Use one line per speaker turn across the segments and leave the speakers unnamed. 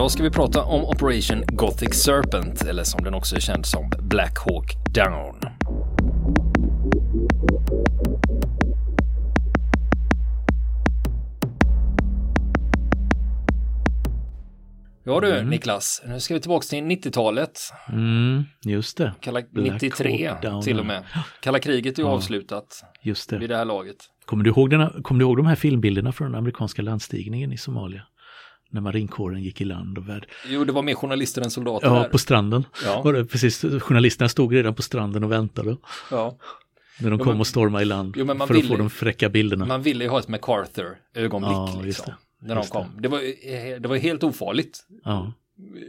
Idag ska vi prata om Operation Gothic Serpent, eller som den också är känd som Black Hawk Down. Ja du Niklas, nu ska vi tillbaka till 90-talet.
Mm, just det.
Kalla,
Black
93
Hawk Down.
till och med. Kalla kriget är ju avslutat
Just
vid
det.
det här laget.
Kommer du, ihåg denna, kommer du ihåg de här filmbilderna från den amerikanska landstigningen i Somalia? När marinkåren gick i land och värld.
Jo, det var mer journalister än soldater
Ja,
där.
på stranden.
Ja.
Var det, precis, journalisterna stod redan på stranden och väntade.
Ja.
När de
Jo,
kom
men-
och stormade i land.
Jo, men man
för att
ville-
få de fräcka bilderna.
Man ville ju ha ett MacArthur-ögonblick
Ja,
liksom.
det.
När de kom. Det var, ju- det var ju helt ofarligt
Ja,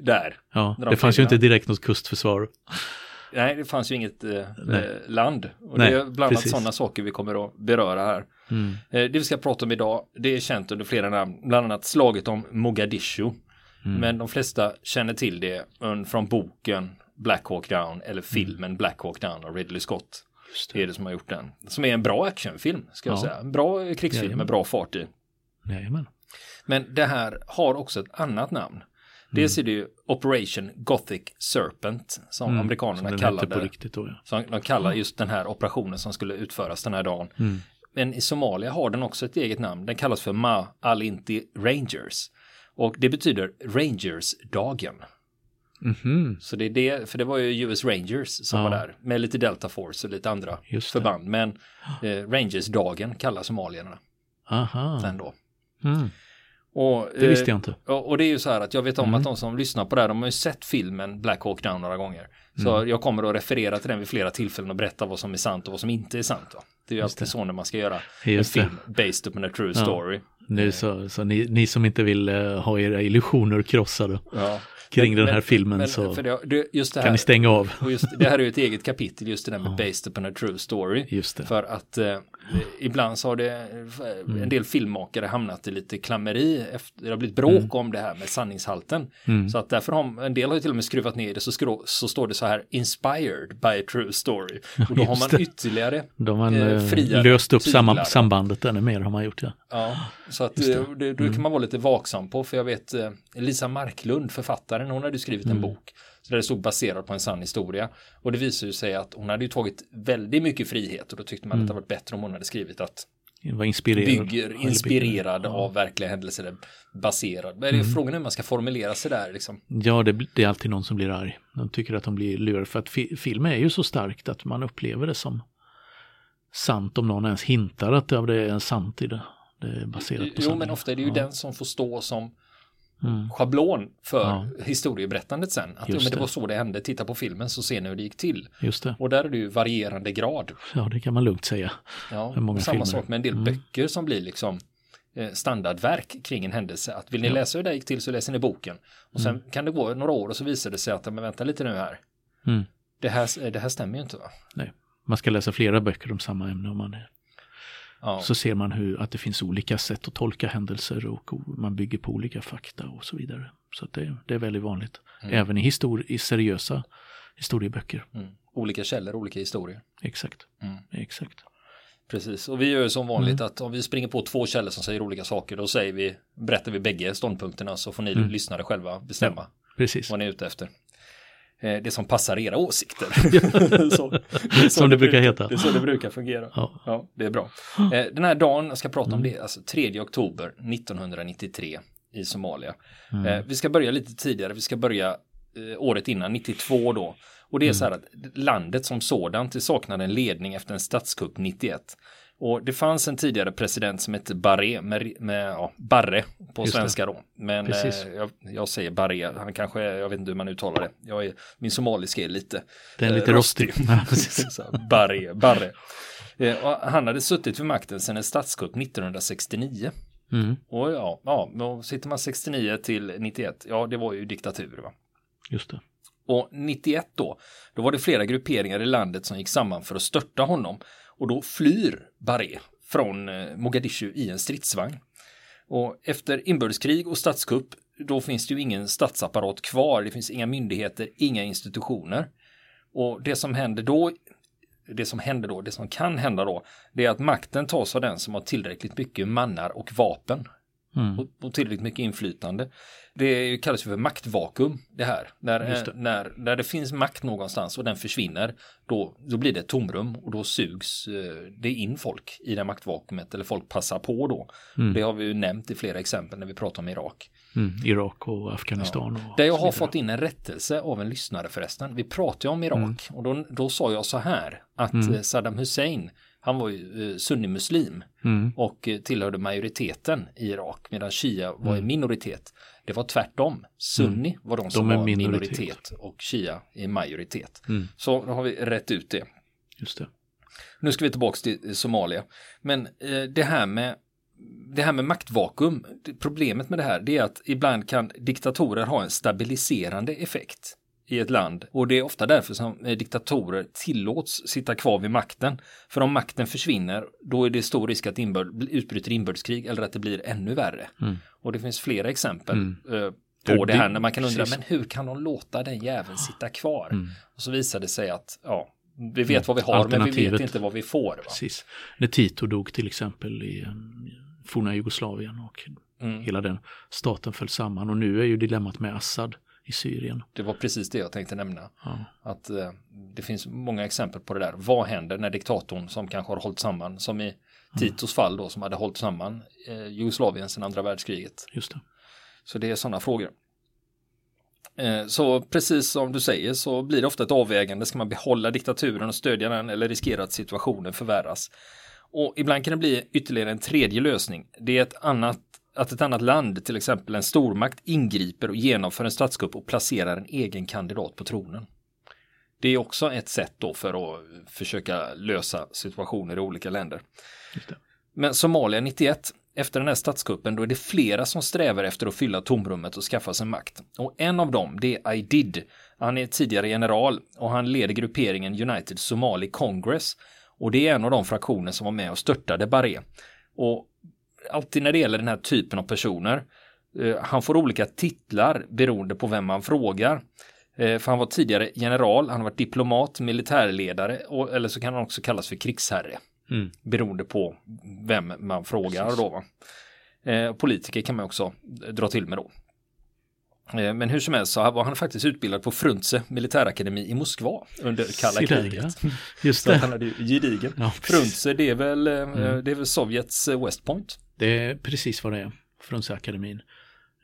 där.
ja.
De
det fanns ju inte direkt något kustförsvar.
Nej, det fanns ju inget eh, eh, land. Och
Nej,
det är bland annat sådana saker vi kommer att beröra här.
Mm.
Eh, det vi ska prata om idag, det är känt under flera namn, bland annat slaget om Mogadishu.
Mm.
Men de flesta känner till det mm, från boken Black Hawk Down
Mm.
eller filmen Black Hawk Down av Ridley Scott. Det är det som har gjort den. Som är en bra actionfilm, ska jag
Ja.
säga. En bra krigsfilm
Jajamän.
med bra fart i.
Jajamän.
Men det här har också ett annat namn. Dels är det ju Operation Gothic Serpent som
Mm.
amerikanerna
Som hette på riktigt då, ja.
Som de kallar just den här operationen som skulle utföras den här dagen.
Mm.
Men i Somalia har den också ett eget namn. Den kallas för Ma Al-Inti Rangers. Och det betyder Rangers-dagen.
Mhm.
Så det är det, för det var ju US Rangers som
Ja.
var där. Med lite Delta Force och lite andra förband. Men eh, Rangers-dagen kallar somalierna
Aha.
den då.
Mm.
Och,
Det visste
eh,
jag inte.
Och, det är ju så här att jag vet om
Mm.
att de som lyssnar på det här, de har ju sett filmen Black Hawk Down några gånger. Så
Mm.
jag kommer att referera till den vid flera tillfällen och berätta vad som är sant och vad som inte är sant. Va? Det är ju alltid
det.
så när man ska göra
Just
en
det.
film based upon a true
Ja.
story.
Nu så, så ni, ni som inte vill eh, ha era illusioner krossade
Ja.
kring
Men-
den här
men-
filmen
men
så
det, det, just det
kan
här,
ni stänga av.
just, det här är ju ett eget kapitel, just det där med
Ja.
based upon a true story.
Just det.
För att eh, ibland så har det eh, en del filmmakare hamnat i lite klammeri. Efter, det har blivit bråk om det här med sanningshalten.
Mm.
Så att därför har en del har ju till och med skruvat ner det så, skrå, så står det så här inspired by a true story. Och då har man ytterligare.
De har
eh,
eh, löst upp samma, sambandet ännu mer har man gjort ja.
Ja, så att
det.
eh, det, då kan man vara lite vaksam på för jag vet eh, Lisa Marklund, författaren, hon hade skrivit en bok. Så där det stod baserat på en sann historia. Och det visar ju sig att hon hade ju tagit väldigt mycket frihet och då tyckte man att det var bättre om hon hade skrivit att
var inspirerad.
bygger, inspirerad
ja.
av verkliga händelser, eller baserad. Men det är frågan hur man ska formulera sig där liksom.
Ja, det, det är alltid någon som blir arg. De tycker att de blir lurade för att fi, film är ju så starkt att man upplever det som sant om någon ens hintar att det är sant i det. Det är baserat på
Jo,
sanning.
men ofta är det ju
ja.
den som får stå som
Mm.
schablon för
Ja.
historieberättandet sen. Att
Just
men det var så det hände, titta på filmen så ser ni hur det gick till.
Just det.
Och där är det ju varierande grad.
Ja, det kan man lugnt säga.
Ja, samma
filmer?
sak med en del
Mm.
böcker som blir liksom eh, standardverk kring en händelse. Att vill ni
Ja.
läsa hur det gick till så läser ni boken. Och sen kan det gå några år och så visar det sig att, men vänta lite nu här.
Mm.
Det här, det här stämmer ju inte va?
Nej. Man ska läsa flera böcker om samma ämne om man är
Ja,
så ser man hur, att det finns olika sätt att tolka händelser och man bygger på olika fakta och så vidare. Så det, det är väldigt vanligt.
Mm.
Även i, histori- i seriösa historieböcker.
mm. Olika källor, olika historier.
Exakt.
Mm.
Exakt.
Precis, och vi gör ju som vanligt
Mm.
att om vi springer på två källor som säger olika saker, då säger vi, berättar vi bägge ståndpunkterna så får ni
Mm.
lyssnare själva bestämma
Precis.
vad ni är ute efter. Eh, Det som passar era åsikter. så, det
Som det brukar heta.
Det är så det brukar fungera.
Ja.
Ja, det är bra. Eh, Den här dagen jag ska prata
Mm.
om det, alltså 3 oktober 1993 i Somalia.
Mm.
Eh, Vi ska börja lite tidigare, vi ska börja året innan, 92 då. Och det är så här att landet som sådant, det saknade en ledning efter en statskupp 91. Och det fanns en tidigare president som hette Barre, med, med ja, Barre på
Just det.
svenska då. Men eh, jag, jag säger Barre, han kanske, jag vet inte hur man uttalar det. Jag är, min somaliska är lite
Den är
eh,
lite rostig.
Barre, Barre. Eh, han hade suttit vid makten sedan en statskupp 1969.
Mm.
Och ja, ja, då sitter man 69 till 91, ja det var ju diktatur va.
Just det.
Och 91 då, då var det flera grupperingar i landet som gick samman för att störta honom. Och då flyr Barré från eh, Mogadishu i en stridsvagn. Och efter inbördeskrig och statskupp, då finns det ju ingen statsapparat kvar. Det finns inga myndigheter, inga institutioner. Och det som händer då, det som händer då, det som kan hända då, det är att makten tas av den som har tillräckligt mycket mannar och vapen.
Mm.
och, och tillräckligt mycket inflytande. Det kallas för maktvakuum det här. När,
det.
eh, När, när det finns makt någonstans och den försvinner då, då blir det ett tomrum och då sugs eh, det in folk i det maktvakuumet eller folk passar på då.
Mm.
Det har vi ju nämnt i flera exempel när vi pratar om Irak.
Mm. Irak och Afghanistan. Och
Där jag har fått in en rättelse av en lyssnare förresten. Vi pratade ju om Irak
Mm.
och då, då sa jag så här att eh, Saddam Hussein han var ju eh, sunnimuslim
Mm.
och eh, tillhörde majoriteten i Irak medan shia var
Mm.
i minoritet. Det var tvärtom. Sunni var de som
är
var
minoritet.
minoritet. och shia i majoritet.
Mm.
Så då har vi rätt ut det.
Just det.
Nu ska vi tillbaka till Somalia. Men eh, det här med det här med maktvakuum, problemet med det här det är att ibland kan diktatorer ha en stabiliserande effekt i ett land och det är ofta därför som eh, diktatorer tillåts sitta kvar vid makten. För om makten försvinner då är det stor risk att inbörd, utbryter inbörskrig eller att det blir ännu värre.
Mm.
Och det finns flera exempel
Mm.
eh, på det
det-
här när man kan undra
precis.
men hur kan de låta den jäveln sitta kvar?
Mm.
Och så visar det sig att ja, vi vet vad vi har men vi vet inte vad vi får. Va?
Precis. När Tito dog till exempel i eh, forna Jugoslavien och
Mm.
hela den staten föll samman och nu är ju dilemmat med Assad i Syrien.
Det var precis det jag tänkte nämna.
Ja.
Att eh, det finns många exempel på det där. Vad händer när diktatorn som kanske har hållit samman, som i Titos fall då, som hade hållit samman eh, Jugoslavien sedan andra världskriget.
Just det.
Så det är sådana frågor. Eh, så precis som du säger så blir det ofta ett avvägande. Ska man behålla diktaturen och stödja den eller riskera att situationen förvärras? Och ibland kan det bli ytterligare en tredje lösning. Det är ett annat, att ett annat land, till exempel en stormakt, ingriper och genomför en statskupp och placerar en egen kandidat på tronen. Det är också ett sätt då för att försöka lösa situationer i olika länder. Men Somalia 91, efter den här statskuppen, då är det flera som strävar efter att fylla tomrummet och skaffa sig makt. Och en av dem, det är Aidid. Han är tidigare general och han leder grupperingen United Somali Congress. Och det är en av de fraktioner som var med och störtade Barre. Och alltid när det gäller den här typen av personer, eh, han får olika titlar beroende på vem man frågar. Eh, för han var tidigare general, han har varit diplomat, militärledare och, eller så kan han också kallas för krigsherre
Mm.
beroende på vem man frågar då. Va? Eh, politiker kan man också dra till med då. Eh, men hur som helst så var han faktiskt utbildad på Frunze militärakademi i Moskva under kalla kriget.
Just
Så
det.
han hade ju gedigen.
Ja, precis.
Frunze det är väl, eh,
Mm.
det är väl Sovjets West Point.
Det är precis vad det är. Frunzeakademin.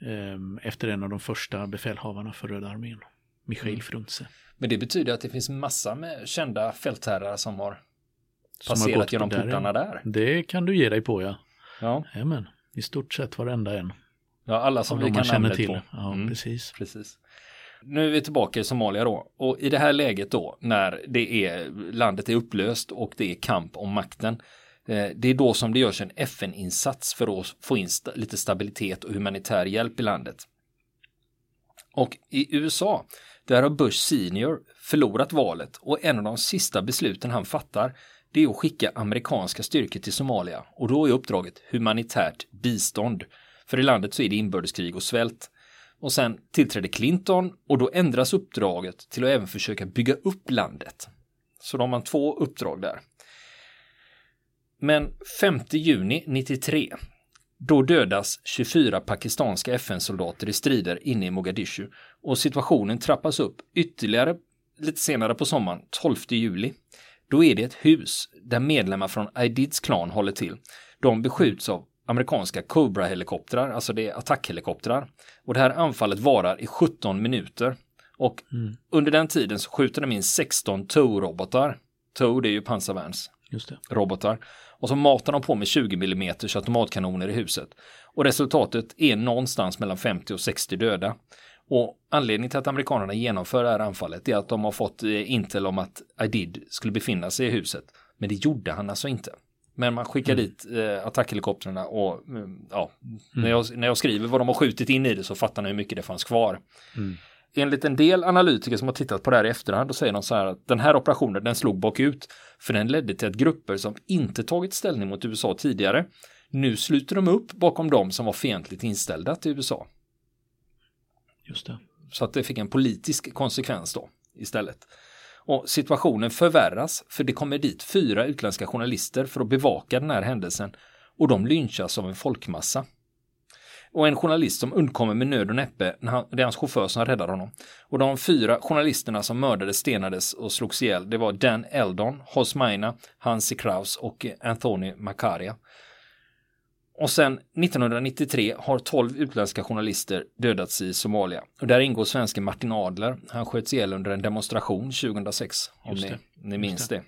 Ehm, Efter en av de första befälhavarna för Röda armén. Michail
Mm.
Frunze.
Men det betyder att det finns massa med kända fältherrar som har
Som har
passerat
gått
genom
där,
portarna där.
Det kan du ge dig på ja.
Ja,
Jajamän. I stort sett varenda en.
ja alla som
Av
vi kan namnet
till.
på.
Ja,
Mm.
precis.
Precis. Nu är vi tillbaka i Somalia då och i det här läget då när det är landet är upplöst och det är kamp om makten. Eh, det är då som det görs en FN-insats för att få in lite stabilitet och humanitär hjälp i landet. Och i USA, där har Bush senior förlorat valet och en av de sista besluten han fattar det är att skicka amerikanska styrkor till Somalia och då är uppdraget humanitärt bistånd. För i landet så är det inbördeskrig och svält. Och sen tillträdde Clinton och då ändras uppdraget till att även försöka bygga upp landet. Så då har man två uppdrag där. Men 5 juni 93 då dödas 24 pakistanska FN-soldater i strider inne i Mogadishu och situationen trappas upp ytterligare lite senare på sommaren, 12 juli. Då är det ett hus där medlemmar från Aidids klan håller till. De beskjuts av amerikanska Cobra-helikoptrar, alltså det är attackhelikoptrar. Och det här anfallet varar i 17 minuter. Och under den tiden så skjuter de in 16 TOW-robotar. TOW det är ju pansarvärns. Robotar. Och så matar de på med 20 mm automatkanoner i huset. Och resultatet är någonstans mellan 50 och 60 döda. Och anledningen till att amerikanerna genomför det här anfallet är att de har fått eh, intel om att Aidid skulle befinna sig i huset. Men det gjorde han alltså inte. Men man skickar dit eh, attackhelikoptrarna och mm, ja, när, jag, när jag skriver vad de har skjutit in i det så fattar ni hur mycket det fanns kvar. Enligt en del analytiker som har tittat på det här i efterhand, då säger de så här att den här operationen den slog bakut för den ledde till att grupper som inte tagit ställning mot USA tidigare nu sluter de upp bakom dem som var fientligt inställda till USA.
Just det.
Så att det fick en politisk konsekvens då istället. Och situationen förvärras för det kommer dit fyra utländska journalister för att bevaka den här händelsen och de lynchas av en folkmassa. Och en journalist som undkommer med nöd och näppe, när han, det är hans chaufför som räddar honom. Och de fyra journalisterna som mördades, stenades och slogs ihjäl, det var Dan Eldon, Hos Maina, Hansi Kraus och Anthony Macaria. Och sen 1993 har 12 utländska journalister dödats i Somalia. Och där ingår svensken Martin Adler. Han sköts ihjäl under en demonstration 2006. Om ni,
det.
ni minns
Just
det.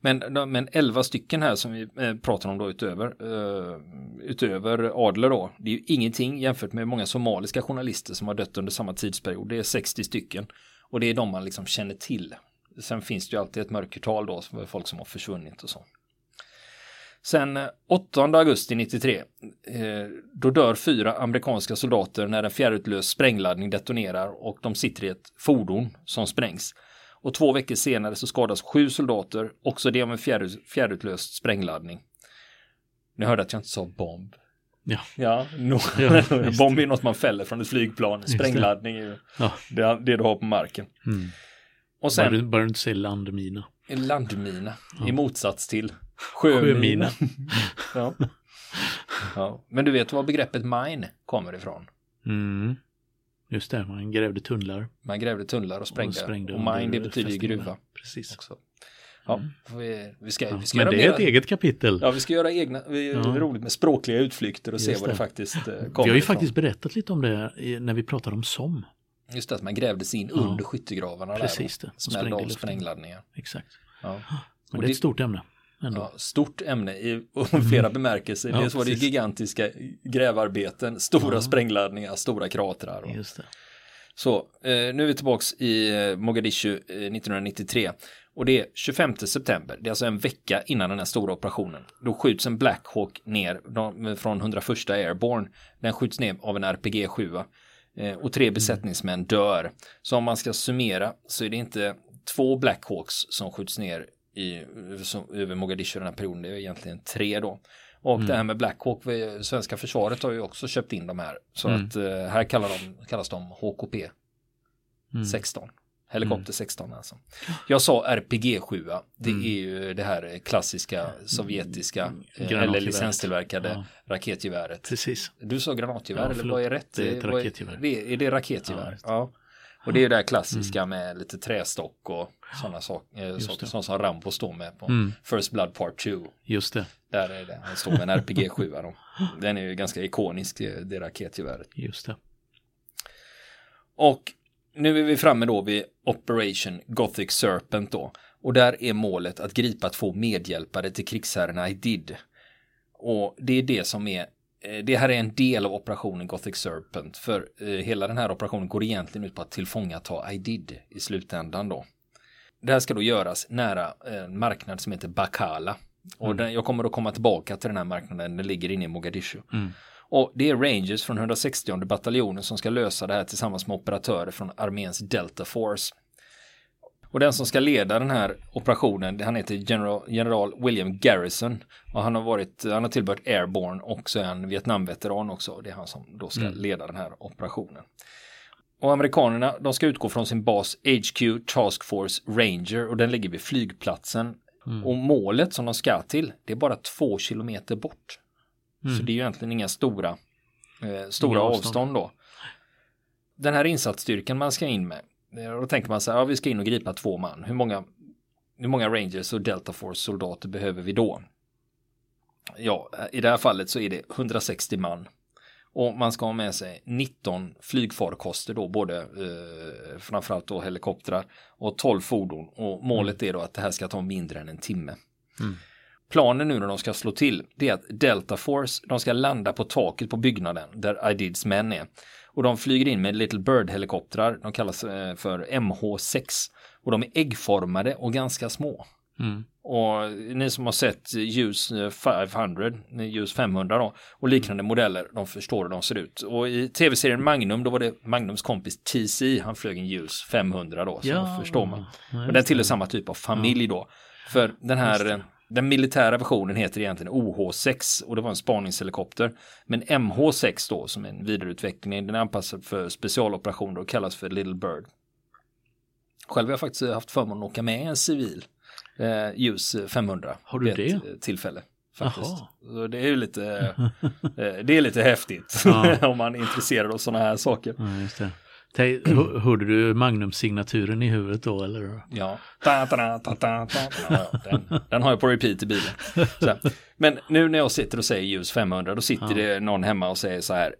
Men, men 11 stycken här som vi eh, pratar om då utöver, eh, utöver Adler då. Det är ju ingenting jämfört med många somaliska journalister som har dött under samma tidsperiod. Det är 60 stycken. Och det är de man liksom känner till. Sen finns det ju alltid ett mörkertal då, för folk som har försvunnit och så. Sen eh, 8 augusti 93, då dör fyra amerikanska soldater när en fjärrutlös sprängladdning detonerar och de sitter i ett fordon som sprängs. Och två veckor senare så skadas sju soldater, också det av en fjärr, fjärrutlös sprängladdning. Ni hörde att jag inte sa bomb.
Ja.
Ja, no.
Ja,
bomb är något man fäller från ett flygplan. Sprängladdning är ju
Ja.
det, det du har på marken.
Mm.
Och sen
bara du inte säger landmina.
landmina
Ja.
i motsats till sjömina.
Sjömina.
Ja. Men du vet var begreppet mine kommer ifrån?
Mm. Just det, man grävde tunnlar.
Man grävde tunnlar och sprängde. Och,
sprängde
mine det betyder ju gruva
Precis.
också. Ja, vi, vi ska,
Ja,
vi ska
men
göra
det är ett eget kapitel.
Ja, vi ska göra egna, vi,
Ja.
det är roligt med språkliga utflykter och se
Just
vad det
det.
faktiskt eh, kommer
Vi har ju
ifrån.
faktiskt berättat lite om det när vi pratade om SOM.
Just det, att man grävde sig in
Ja.
under skyttegravarna
Precis
där
det.
och
Och
smällde av sprängladdningar.
Exakt.
Ja.
Men
Och
det är
det-
ett stort ämne. Ändå.
Ja, stort ämne i flera bemärkelser.
Ja,
Dels var det
precis.
gigantiska grävarbeten, stora
Ja.
sprängladdningar, stora kratrar. Och...
Just det.
Så, eh, nu är vi tillbaks i eh, Mogadishu eh, 1993. Och det är 25 september, det är alltså en vecka innan den här stora operationen. Då skjuts en Black Hawk ner från 101 Airborne. Den skjuts ner av en RPG 7 eh, och tre besättningsmän dör. Så om man ska summera så är det inte två Black Hawks som skjuts ner i, som, över Mogadishu den här perioden, det är egentligen tre då. Och det här med Black Hawk, vi- svenska försvaret har ju också köpt in de här. Så
Mm.
att eh, här kallar de, kallas de HKP
Mm.
16. Helikopter 16 alltså. Jag sa RPG 7. Det
Mm.
är ju det här klassiska sovjetiska eh, eller licenstillverkade
Ja.
raketgeväret.
Precis.
Du sa granatgevär
Ja,
eller vad är rätt?
Det är ett raketgevär.
Det är, det raketgevär?
Ja,
Och det är ju det här klassiska med lite trästock och sådana saker. Eh, saker
det.
sånt som Rambo står med på
Mm.
First Blood Part 2.
Just det.
Där är det. Han står med en RPG 7. Då. Den är ju ganska ikonisk, det, det raketgeväret.
Just det.
Och nu är vi framme då vid Operation Gothic Serpent då. Och där är målet att gripa två medhjälpare till krigsherrarna i DID. Och det är det som är eh, det här är en del av operationen Gothic Serpent för eh, hela den här operationen går egentligen ut på att tillfångata IDID i slutändan då. Det här ska då göras nära en marknad som heter Bakala. Och den, jag kommer att komma tillbaka till den här marknaden, den ligger inne i Mogadishu.
Mm.
Och det är Rangers från 160 bataljonen som ska lösa det här tillsammans med operatörer från arméns Delta Force. Och den som ska leda den här operationen, han heter General, General William Garrison. Och han har varit, han har tillhört Airborne och så är han Vietnamveteran också. Det är han som då ska
Mm.
leda den här operationen. Och amerikanerna, de ska utgå från sin bas HQ Task Force Ranger och den ligger vid flygplatsen.
Mm.
Och målet som de ska till, det är bara två kilometer bort. Så
Mm.
det är ju egentligen inga stora, eh, stora
Inga
avstånd.
avstånd.
då. Den här insatsstyrkan man ska in med, då tänker man så här, ja vi ska in och gripa två man. Hur många, hur många Rangers och Delta Force soldater behöver vi då? Ja, i det här fallet så är det 160 man. Och man ska ha med sig 19 flygfarkoster då, både eh, framförallt då helikoptrar och 12 fordon. Och målet är då att det här ska ta mindre än en timme.
Mm.
Planen nu när de ska slå till, det är att Delta Force, de ska landa på taket på byggnaden där IDIDs män är. Och de flyger in med Little Bird-helikoptrar, de kallas eh, för MH6. Och de är äggformade och ganska små.
Mm.
Och ni som har sett Ljus 500, Ljus 500 då, och liknande modeller, de förstår hur de ser ut. Och i tv-serien Magnum, då var det Magnums kompis TC, han flög en Ljus 500 då, så då förstår man.
Ja,
Och den tillhör samma typ av familj då. För den här, den militära versionen heter egentligen OH6 och det var en spaningshelikopter. Men MH6 då, som är en vidareutveckling, den är anpassad för specialoperationer och kallas för Little Bird. Själv har jag faktiskt haft förmånen att åka med en civil eh, ljus 500.
Har du det?
eh, tillfälle. Faktiskt. Så det är ju lite, eh, det är lite häftigt
Ja.
om man är intresserad av sådana här saker.
Ja, Tänk, Hörde du Magnum-signaturen i huvudet då eller?
Ja. Ta, ta, ta, ta, ta, ja, den, den har jag på repeat i bilen. Så. Men nu när jag sitter och säger ljus 500 då sitter det någon hemma och säger så här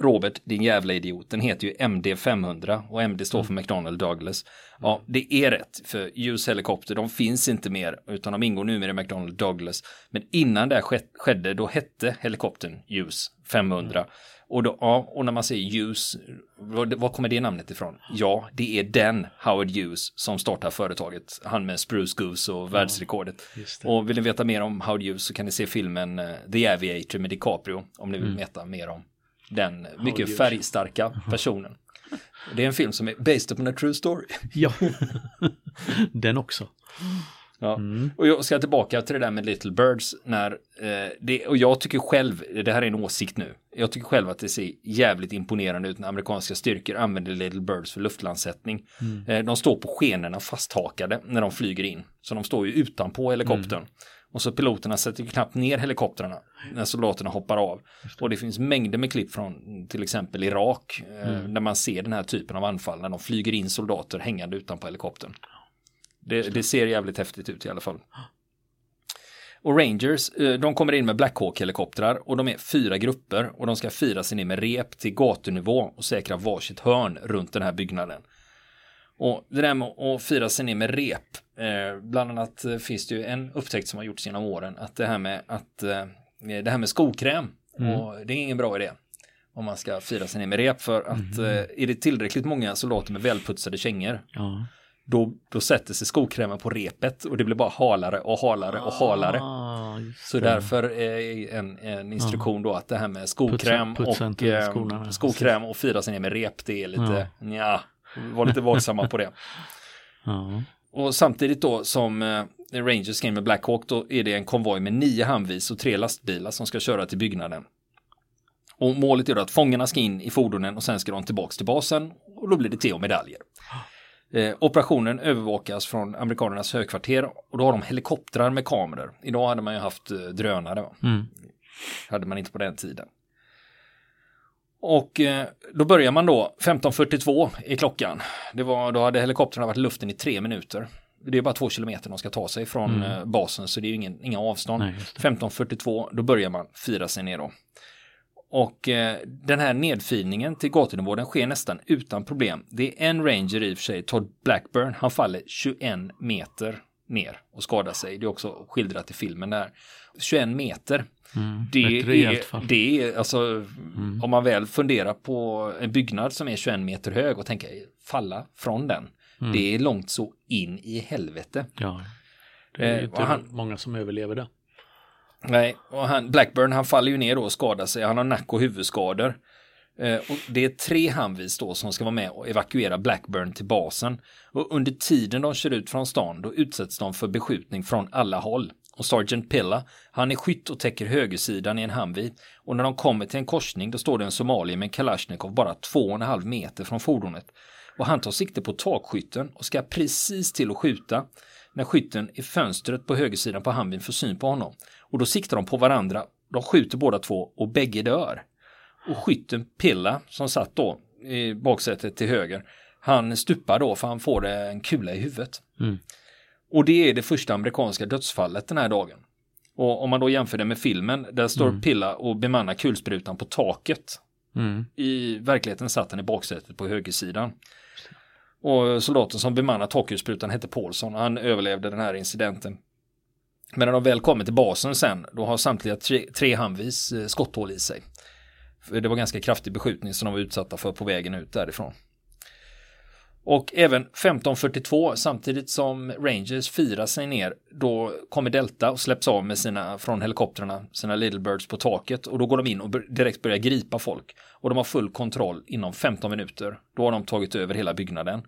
Robert din jävla idiot den heter ju MD 500 och MD står för McDonnell Douglas. Ja det är rätt för ljus helikopter de finns inte mer utan de ingår numera i McDonnell Douglas. Men innan det här sked- skedde då hette helikoptern ljus 500. Och, då, ja, och när man säger Hughes, var, kommer det namnet ifrån? Ja, det är den Howard Hughes som startar företaget. Han med Spruce Goose och världsrekordet.
Just det.
Och vill ni veta mer om Howard Hughes så kan ni se filmen eh, The Aviator med DiCaprio. Om ni vill
Mm.
veta mer om den mycket färgstarka personen. Det är en film som är based upon a true story.
Ja, den också.
Ja.
Mm.
Och jag ska tillbaka till det där med Little Birds när eh, det, och jag tycker själv, det här är en åsikt nu, jag tycker själv att det ser jävligt imponerande ut när amerikanska styrkor använder Little Birds för luftlandsättning. Eh, de står på skenorna fasthakade när de flyger in, så de står ju utanpå helikoptern. Och så piloterna sätter knappt ner helikoptrarna när soldaterna hoppar av. Och det finns mängder med klipp från till exempel Irak eh, där man ser den här typen av anfall när de flyger in soldater hängande utanpå helikoptern. Det, det ser jävligt häftigt ut i alla fall. Och Rangers, eh, de kommer in med Black Hawk-helikoptrar och de är fyra grupper och de ska fira sig ner med rep till gatunivå och säkra varsitt hörn runt den här byggnaden. Och det där med att fira sig ner med rep, eh, bland annat eh, finns det ju en upptäckt som har gjorts genom åren, att det här med att eh, det här med skokräm, och det är ingen bra idé om man ska fira sig ner med rep för att eh, är det tillräckligt många soldater med välputsade kängor
Ja.
då, då sätter sig skokrämen på repet och det blir bara halare och halare och halare.
Ah,
Så därför är en, en instruktion då att det här med skokräm
Putsa-
och eh,
skorna.
skokräm och fira sig ner med rep det är lite, ja, var lite vaksamma på det.
Ja.
Och samtidigt då som eh, Rangers ska in med Black Hawk då är det en konvoj med nio handvis och tre lastbilar som ska köra till byggnaden. Och målet är då att fångarna ska in i fordonen och sen ska de tillbaks till basen och då blir det te och medaljer. Eh, operationen övervakas från amerikanernas högkvarter och då har de helikoptrar med kameror. Idag hade man ju haft eh, drönare. Va?
Mm.
hade man inte på den tiden. Och eh, då börjar man då 15.42 i klockan. Det var, då hade helikoptrarna varit i luften i tre minuter. Det är bara två kilometer de ska ta sig från eh, basen så det är ju ingen, inga avstånd.
Nej, just det.
15.42 då börjar man fira sig ner då. Och eh, den här nedfilningen till gatunivå den sker nästan utan problem. Det är en ranger i och för sig, Todd Blackburn, han faller 21 meter ner och skadar sig. Det är också skildrat i filmen där. 21 meter.
Mm.
Det är.
Mm.
det är alltså, om man väl funderar på en byggnad som är 21 meter hög och tänker falla från den.
Mm.
Det är långt så in i helvete.
Ja. Det är
Eh,
inte
han-
många som överlever det.
Nej, och han, Blackburn han faller ju ner då och skadar sig. Han har nack och huvudskador. Eh, och det är tre handvis då som ska vara med och evakuera Blackburn till basen. Och under tiden de kör ut från stan då utsätts de för beskjutning från alla håll. Och Sergeant Pilla, han är skytt och täcker högersidan i en Humvee. Och när de kommer till en korsning då står det en somalier med en Kalashnikov bara två och en halv meter från fordonet. Och han tar sikte på takskytten och ska precis till att skjuta när skytten i fönstret på högersidan på Humveen får syn på honom. Och då siktar de på varandra. De skjuter båda två och bägge dör. Och skytten Pilla som satt då i baksätet till höger. Han stupar då för han får en kula i huvudet.
Mm.
Och det är det första amerikanska dödsfallet den här dagen. Och om man då jämför det med filmen, där står Pilla och bemannar kulsprutan på taket.
Mm.
I verkligheten satt han i baksätet på högersidan. Och soldaten som bemannar takkulsprutan hette Paulson och han överlevde den här incidenten. Men när de väl kommer till basen sen, då har samtliga tre, tre Humvees eh, skotthål i sig. För det var ganska kraftig beskjutning som de var utsatta för på vägen ut därifrån. Och även 1542, samtidigt som Rangers firar sig ner, då kommer Delta och släpps av med sina, från helikoptrarna, sina Little Birds på taket och då går de in och direkt börjar gripa folk. Och de har full kontroll inom 15 minuter. Då har de tagit över hela byggnaden.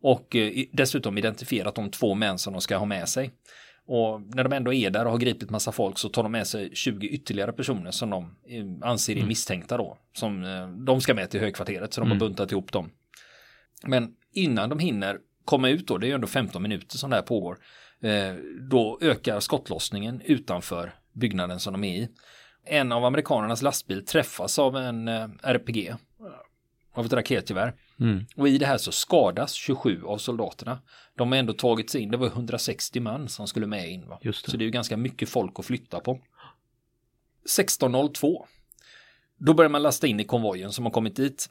Och eh, dessutom identifierat de två män som de ska ha med sig. Och när de ändå är där och har gripit massa folk så tar de med sig 20 ytterligare personer som de eh, anser är misstänkta då. Som eh, de ska med till högkvarteret så de har buntat ihop dem. Men innan de hinner komma ut då, det är ju ändå 15 minuter som det här pågår, eh, då ökar skottlossningen utanför byggnaden som de är i. En av amerikanernas lastbil träffas av en eh, RPG, av ett raketgevär.
Mm.
Och i det här så skadas 27 av soldaterna. De har ändå tagit sig in, det var 160 man som skulle med in. Va?
Det.
Så det är ju ganska mycket folk att flytta på. 16.02. Då börjar man lasta in i konvojen som har kommit dit.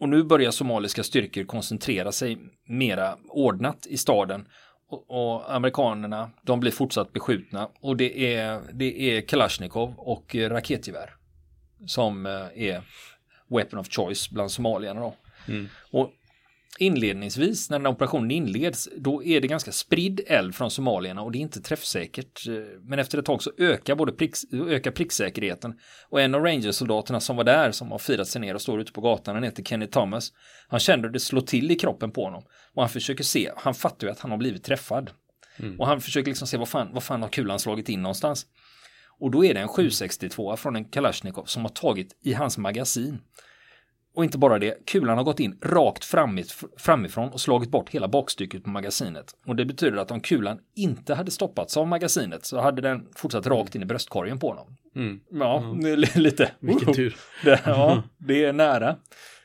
Och nu börjar somaliska styrkor koncentrera sig mera ordnat i staden. Och, amerikanerna, de blir fortsatt beskjutna. Och det är, det är Kalashnikov och raketgevär. Som eh, är weapon of choice bland somalierna då.
Mm.
Och inledningsvis när den operationen inleds då är det ganska spridd eld från somalierna och det är inte träffsäkert. Eh, Men efter ett tag så ökar både prick, ökar pricksäkerheten och en av rangersoldaterna som var där som har firat sig ner och står ute på gatan, han heter Kenny Thomas. Han kände hur det slå till i kroppen på honom och han försöker se, han fattar ju att han har blivit träffad. Och han försöker liksom se vad fan, vad fan har kulan slagit in någonstans. Och då är det en 762 från en Kalashnikov som har tagit i hans magasin. Och inte bara det, kulan har gått in rakt framif framifrån och slagit bort hela bakstycket på magasinet. Och det betyder att om kulan inte hade stoppats av magasinet så hade den fortsatt rakt in i bröstkorgen på honom.
Mm.
Ja, är lite.
Vilken tur.
Det, ja, det är nära.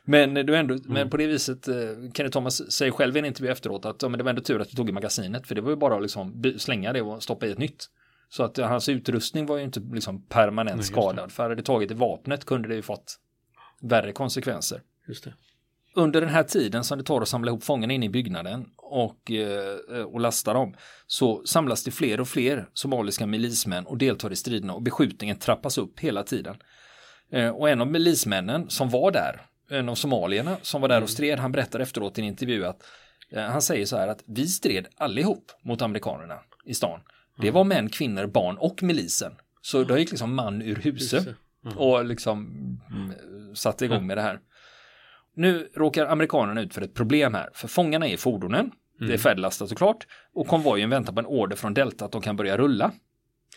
Men, du ändå, men på det viset, eh, Kenneth Thomas säger själv i en intervju efteråt att ja, men det var ändå tur att du tog i magasinet för det var ju bara att liksom slänga det och stoppa i ett nytt. Så att eh, hans utrustning var ju inte liksom permanent
Nej,
skadad. För hade det tagit i vapnet kunde det ju fått värre konsekvenser.
Just det.
Under den här tiden som det tar att samla ihop fångarna in i byggnaden och, eh, och lasta dem så samlas det fler och fler somaliska milismän och deltar i striderna och beskjutningen trappas upp hela tiden. Eh, och en av milismännen som var där, en av somalierna som var där och stred, han berättar efteråt i en intervju att eh, han säger så här att vi stred allihop mot amerikanerna i stan. Det var män, kvinnor, barn och milisen. Så då gick liksom man ur huset och liksom mm, satte igång med det här. Nu råkar amerikanerna ut för ett problem här, för fångarna är i fordonen. Det är färdiglastat såklart. Och konvojen väntar på en order från Delta att de kan börja rulla.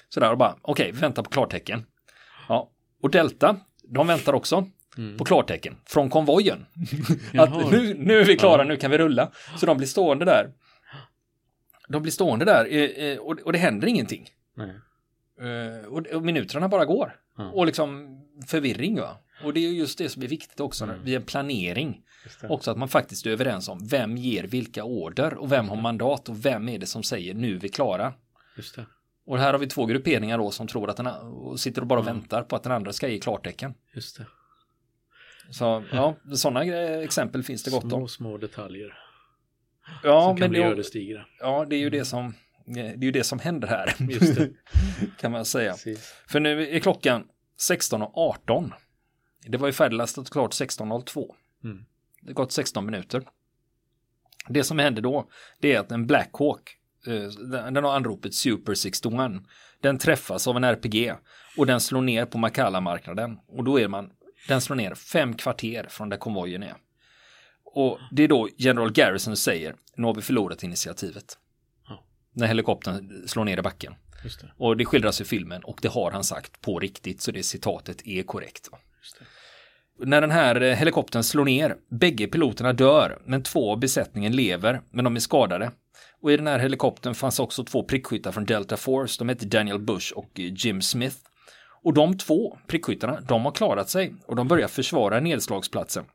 Så där och bara, okej, vi väntar på klartecken. Ja, och Delta, de väntar också på klartecken från konvojen. Att nu, nu är vi klara, nu kan vi rulla. Så de blir stående där. De blir stående där eh, eh, och, det händer ingenting.
Nej.
Eh, och minuterna bara går.
Ja.
Och liksom förvirring va. Och det är ju just det som är viktigt också
Mm.
vid en planering.
Det.
Också att man faktiskt är överens om vem ger vilka order och vem har mandat och vem är det som säger nu är vi klara.
Just det.
Och här har vi två grupperingar då som tror att den och sitter och bara
Mm.
väntar på att den andra ska ge klartecken.
Just det.
Så ja, sådana exempel finns det gott
Små,
om.
små detaljer
Ja,
som kan
men
bli
det,
ödesdigra.
ja, det är ju det som eh, det är ju det som händer här. Kan man säga.
Precis.
För nu är klockan 16.18. Det var ju färdiglastat klart 16.02.
Mm.
Det har gått 16 minuter. Det som händer då, det är att en Black Hawk, eh, den den har anropet Super 61, den träffas av en RPG och den slår ner på Makala-marknaden. Och då är man, den slår ner fem kvarter från där konvojen är. Och det är då General Garrison säger, nu har vi förlorat initiativet. När helikoptern slår ner i backen.
Det.
Och det skildras i filmen och det har han sagt på riktigt så det citatet är korrekt. När den här eh, helikoptern slår ner, bägge piloterna dör, men två av besättningen lever, men de är skadade. Och i den här helikoptern fanns också två prickskyttar från Delta Force, de heter Daniel Bush och eh, Jim Smith. Och de två prickskyttarna, de har klarat sig och de börjar försvara nedslagsplatsen.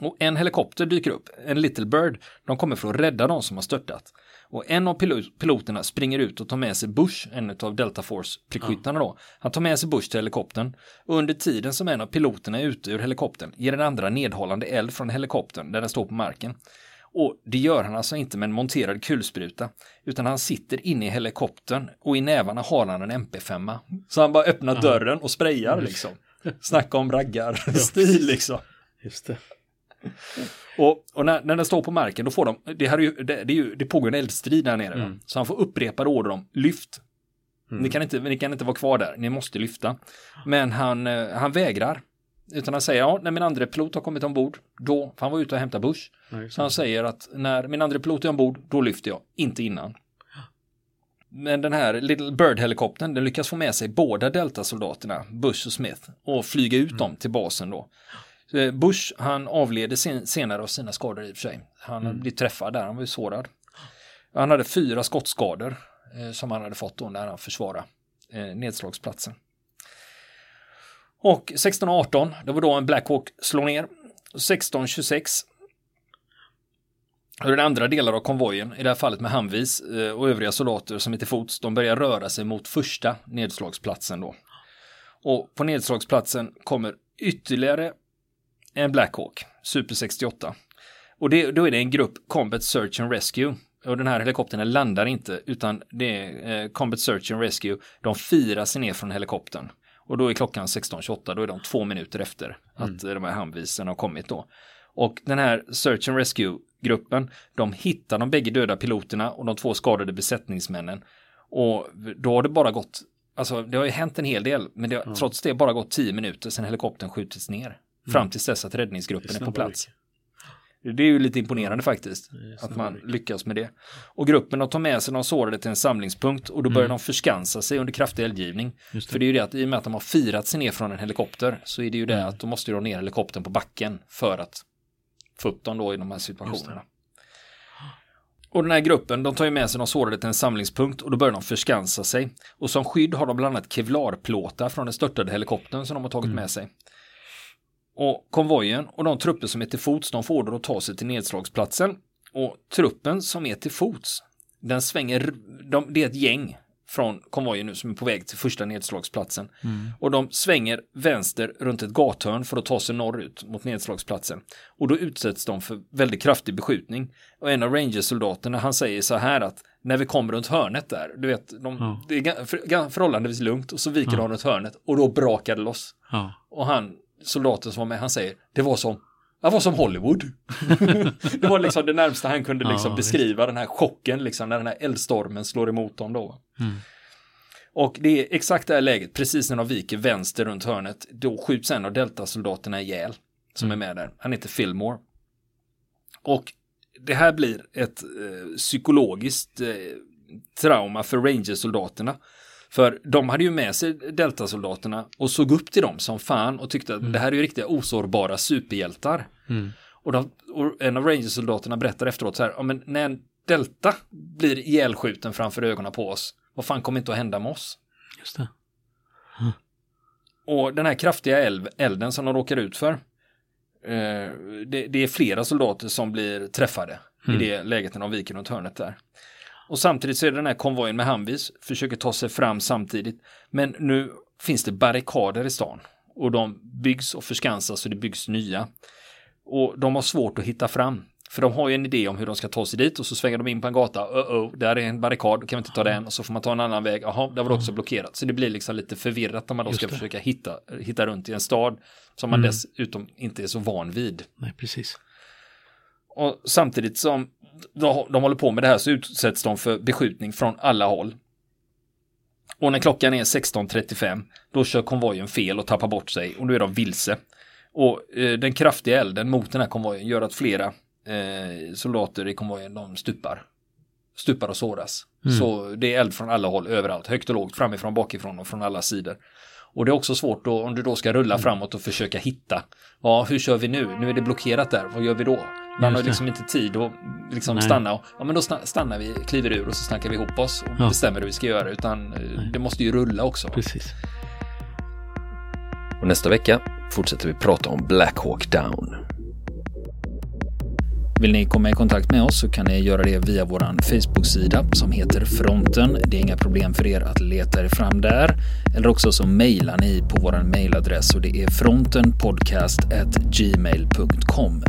Och en helikopter dyker upp, en Little Bird, de kommer för att rädda de som har störtat. Och en av pilo- piloterna springer ut och tar med sig Bush, en av Delta Force prickskyttarna då. Han tar med sig Bush till helikoptern under tiden som en av piloterna är ute ur helikoptern ger den andra nedhållande eld från helikoptern där den står på marken. Och det gör han alltså inte med en monterad kulspruta utan han sitter inne i helikoptern och i nävarna har han en MP5. Så han bara öppnar dörren och sprayar liksom. Snacka om raggarstil liksom.
Just det.
Och, och när, när den står på marken då får de, det, här är ju, det, det, är ju, det pågår en eldstrid där nere.
Mm.
Så han får upprepade order om lyft.
Mm.
Ni, kan inte, ni kan inte vara kvar där, ni måste lyfta. Men han, eh, han vägrar. Utan han säger, ja, när min andra pilot har kommit ombord, då, för han var ute och hämtade.
Ja, just
Så han säger att när min andra pilot är ombord, då lyfter jag, inte innan. Men den här Little Bird-helikoptern, den lyckas få med sig båda Delta-soldaterna, Bush och Smith, och flyga ut dem till basen då. Eh, Bush, han avled sen, senare av sina skador i och för sig. Han mm. blev träffad där, han var ju sårad. Han hade fyra skottskador eh, som han hade fått då när han försvarade eh, nedslagsplatsen. Och 16.18, det var då en Black Hawk slår ner. 16.26 och den andra delar av konvojen, i det här fallet med Humvees eh, och övriga soldater som är till fots, de börjar röra sig mot första nedslagsplatsen då. Och på nedslagsplatsen kommer ytterligare en Black Hawk, Super 68. Och det, då är det en grupp Combat Search and Rescue. Och den här helikoptern landar inte, utan det är eh, Combat Search and Rescue. De firar sig ner från helikoptern. Och då är klockan 16.28, då är de två minuter efter att mm. de här Humveesen har kommit då. Och den här Search and Rescue-gruppen, de hittar de bägge döda piloterna och de två skadade besättningsmännen. Och då har det bara gått, alltså det har ju hänt en hel del, men det har mm. trots det bara gått tio minuter sedan helikoptern skjutits ner. Mm. Fram tills dess att räddningsgruppen är, på plats. Det är ju lite imponerande faktiskt. Att man lyckas med det. Och gruppen de tar med sig de sårade till en samlingspunkt och då börjar mm. de förskansa sig under kraftig eldgivning. För det är ju det att i och med att de har firat sig ner från en helikopter så är det ju det mm. att de måste dra ner helikoptern på backen för att få upp dem då i de här situationerna. Och den här gruppen, de tar ju med sig de sårade till en samlingspunkt och då börjar de förskansa sig. Och som skydd har de bland annat kevlarplåtar från den störtade helikoptern som de har tagit mm. med sig. Och konvojen och de trupper som är till fots, de får då ta sig till nedslagsplatsen. Och truppen som är till fots, den svänger, de, det är ett gäng från konvojen nu som är på väg till första nedslagsplatsen. Mm. Och de svänger vänster runt ett gathörn för att ta sig norrut mot nedslagsplatsen. Och då utsätts de för väldigt kraftig beskjutning. Och en av rangersoldaterna han säger så här att när vi kommer runt hörnet där, du vet, de, ja. det är förhållandevis lugnt och så viker ja. de runt hörnet och då brakar det loss. Ja. Och han, soldaten som var med, han säger det var som det var som Hollywood. det var liksom det närmsta han kunde liksom ja, beskriva visst. den här chocken, liksom när den här eldstormen slår emot dem då. Mm. Och det är exakt det här läget, precis när de viker vänster runt hörnet, då skjuts en av deltasoldaterna ihjäl, som mm. är med där. Han heter Fillmore. Och det här blir ett eh, psykologiskt eh, trauma för Rangersoldaterna. För de hade ju med sig deltasoldaterna och såg upp till dem som fan och tyckte att mm. det här är ju riktiga osårbara superhjältar. Mm. Och, de, och, en av rangersoldaterna berättar efteråt så här, ja, men när en delta blir ihjälskjuten framför ögonen på oss, vad fan kommer inte att hända med oss?
Just det.
Mm. Och den här kraftiga eld, elden som de råkar ut för, eh, det, det, är flera soldater som blir träffade i mm. det läget när de viker runt hörnet där. Och samtidigt så är det den här konvojen med Humvees, försöker ta sig fram samtidigt. Men nu finns det barrikader i stan. Och de byggs och förskansas och det byggs nya. Och de har svårt att hitta fram. För de har ju en idé om hur de ska ta sig dit och så svänger de in på en gata. Uh -oh, där är en barrikad, kan vi inte ta den? Och så får man ta en annan väg. Jaha, där var det också blockerat. Så det blir liksom lite förvirrat om man då ska försöka hitta, hitta runt i en stad som man mm. dessutom inte är så van vid.
Nej, precis.
Och samtidigt som de, håller på med det här så utsätts de för beskjutning från alla håll. Och när klockan är 16.35 då kör konvojen fel och tappar bort sig och nu är de vilse. Och eh, den kraftiga elden mot den här konvojen gör att flera eh, soldater i konvojen de stupar. Stupar och såras. Mm. Så det är eld från alla håll överallt, högt och lågt, framifrån, bakifrån och från alla sidor. Och det är också svårt då om du då ska rulla mm. framåt och försöka hitta. Ja, hur kör vi nu? Nu är det blockerat där. Vad gör vi då? Man har liksom inte tid att liksom stanna och ja men då stannar vi, kliver ur och så snackar vi ihop oss och ja. bestämmer hur vi ska göra utan eh, Nej. det måste ju rulla också.
Precis.
Och nästa vecka fortsätter vi prata om Black Hawk Down. Vill ni komma i kontakt med oss så kan ni göra det via vår Facebook-sida som heter Fronten. Det är inga problem för er att leta er fram där. Eller också så mejlar ni på vår mejladress och det är frontenpodcast gmail.com.